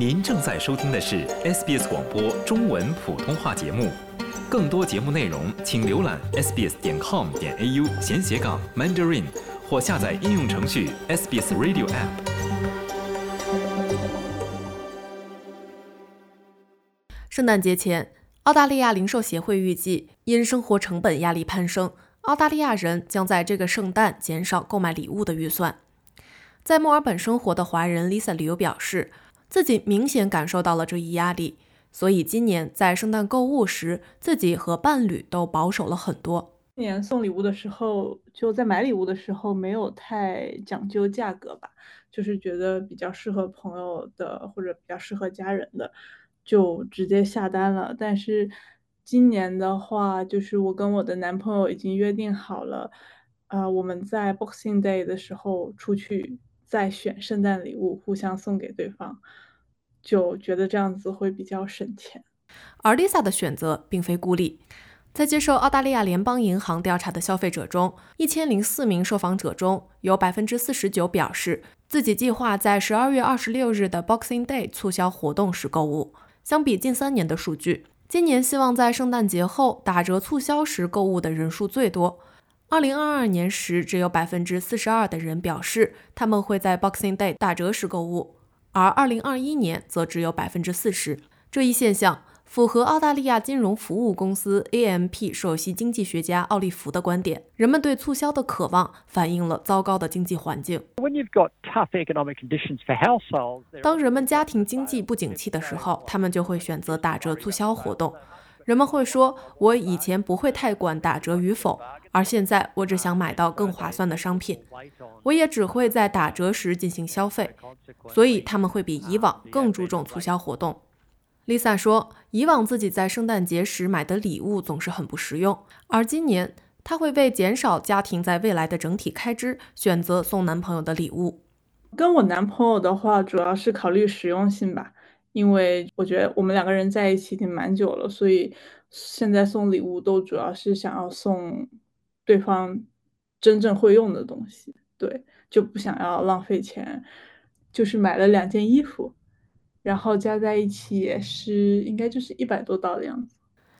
您正在收听的是 SBS 广播中文普通话节目，更多节目内容请浏览 sbs 点 com 点 au 闲斜杠 mandarin 或下载应用程序 SBS Radio App。圣诞节前，澳大利亚零售协会预计，因生活成本压力攀升，澳大利亚人将在这个圣诞减少购买礼物的预算。在墨尔本生活的华人 Lisa 刘表示，自己明显感受到了这一压力，所以今年在圣诞购物时，自己和伴侣都保守了很多。今年送礼物的时候，就在买礼物的时候没有太讲究价格吧，就是觉得比较适合朋友的或者比较适合家人的，就直接下单了。但是今年的话，就是我跟我的男朋友已经约定好了，啊，我们在 Boxing Day 的时候出去。再选圣诞礼物，互相送给对方，就觉得这样子会比较省钱。而 Lisa 的选择并非孤立，在接受澳大利亚联邦银行调查的消费者中，一千零四名受访者中有百分之四十九表示自己计划在十二月二十六日的 Boxing Day 促销活动时购物。相比近三年的数据，今年希望在圣诞节后打折促销时购物的人数最多。二零二二年时，只有百分之四十二的人表示他们会在 Boxing Day 打折时购物，而二零二一年则只有百分之四十。这一现象符合澳大利亚金融服务公司 AMP 首席经济学家奥利弗的观点：人们对促销的渴望反映了糟糕的经济环境。当人们家庭经济不景气的时候，他们就会选择打折促销活动。人们会说：“我以前不会太管打折与否。”而现在，我只想买到更划算的商品，我也只会在打折时进行消费，所以他们会比以往更注重促销活动。Lisa 说，以往自己在圣诞节时买的礼物总是很不实用，而今年她会为减少家庭在未来的整体开支，选择送男朋友的礼物。跟我男朋友的话，主要是考虑实用性吧，因为我觉得我们两个人在一起已经蛮久了，所以现在送礼物都主要是想要送。对方真正会用的东西，对，就不想要浪费钱，就是买了两件衣服，然后加在一起也是应该就是一百多刀的样子。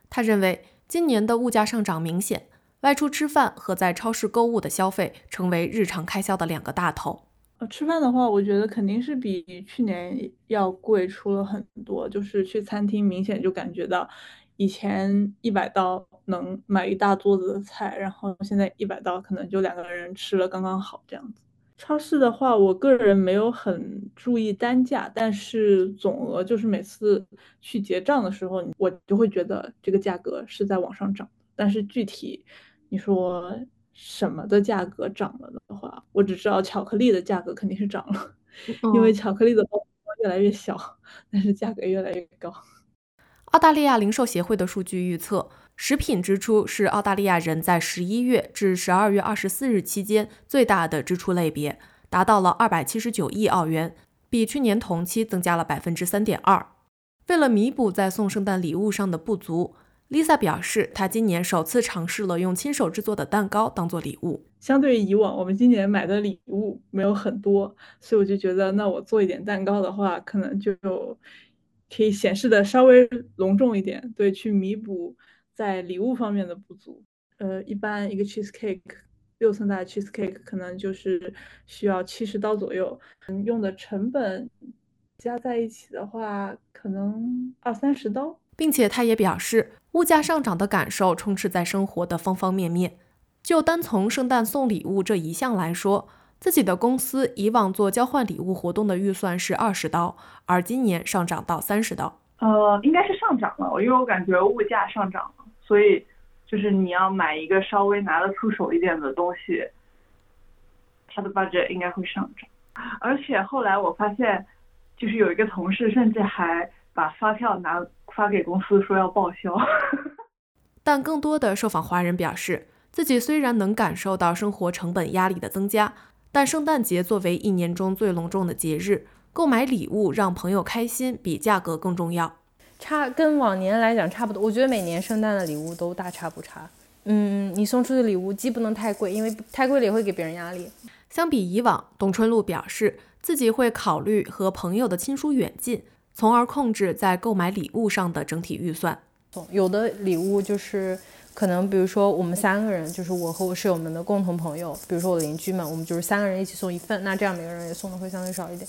他认为今年的物价上涨明显，外出吃饭和在超市购物的消费成为日常开销的两个大头。呃，吃饭的话，我觉得肯定是比去年要贵出了很多，就是去餐厅明显就感觉到。以前一百刀能买一大桌子的菜，然后现在一百刀可能就两个人吃了刚刚好这样子。超市的话，我个人没有很注意单价，但是总额就是每次去结账的时候，我就会觉得这个价格是在往上涨。但是具体你说什么的价格涨了的话，我只知道巧克力的价格肯定是涨了，因为巧克力的包装越来越小，但是价格越来越高。澳大利亚零售协会的数据预测，食品支出是澳大利亚人在十一月至十二月二十四日期间最大的支出类别，达到了二百七十九亿澳元，比去年同期增加了百分之三点二。为了弥补在送圣诞礼物上的不足，Lisa 表示，她今年首次尝试了用亲手制作的蛋糕当做礼物。相对于以往，我们今年买的礼物没有很多，所以我就觉得，那我做一点蛋糕的话，可能就。可以显示的稍微隆重一点，对，去弥补在礼物方面的不足。呃，一般一个 cheese cake 六寸大的 cheese cake 可能就是需要七十刀左右，嗯，用的成本加在一起的话，可能二三十刀。并且他也表示，物价上涨的感受充斥在生活的方方面面。就单从圣诞送礼物这一项来说。自己的公司以往做交换礼物活动的预算是二十刀，而今年上涨到三十刀。呃，应该是上涨了，因为我感觉物价上涨了，所以就是你要买一个稍微拿得出手一点的东西，它的 budget 应该会上涨。而且后来我发现，就是有一个同事甚至还把发票拿发给公司说要报销。但更多的受访华人表示，自己虽然能感受到生活成本压力的增加。但圣诞节作为一年中最隆重的节日，购买礼物让朋友开心比价格更重要。差跟往年来讲差不多。我觉得每年圣诞的礼物都大差不差。嗯，你送出的礼物既不能太贵，因为太贵了也会给别人压力。相比以往，董春露表示自己会考虑和朋友的亲疏远近，从而控制在购买礼物上的整体预算。有的礼物就是可能，比如说我们三个人，就是我和我室友们的共同朋友，比如说我的邻居们，我们就是三个人一起送一份，那这样每个人也送的会相对少一点。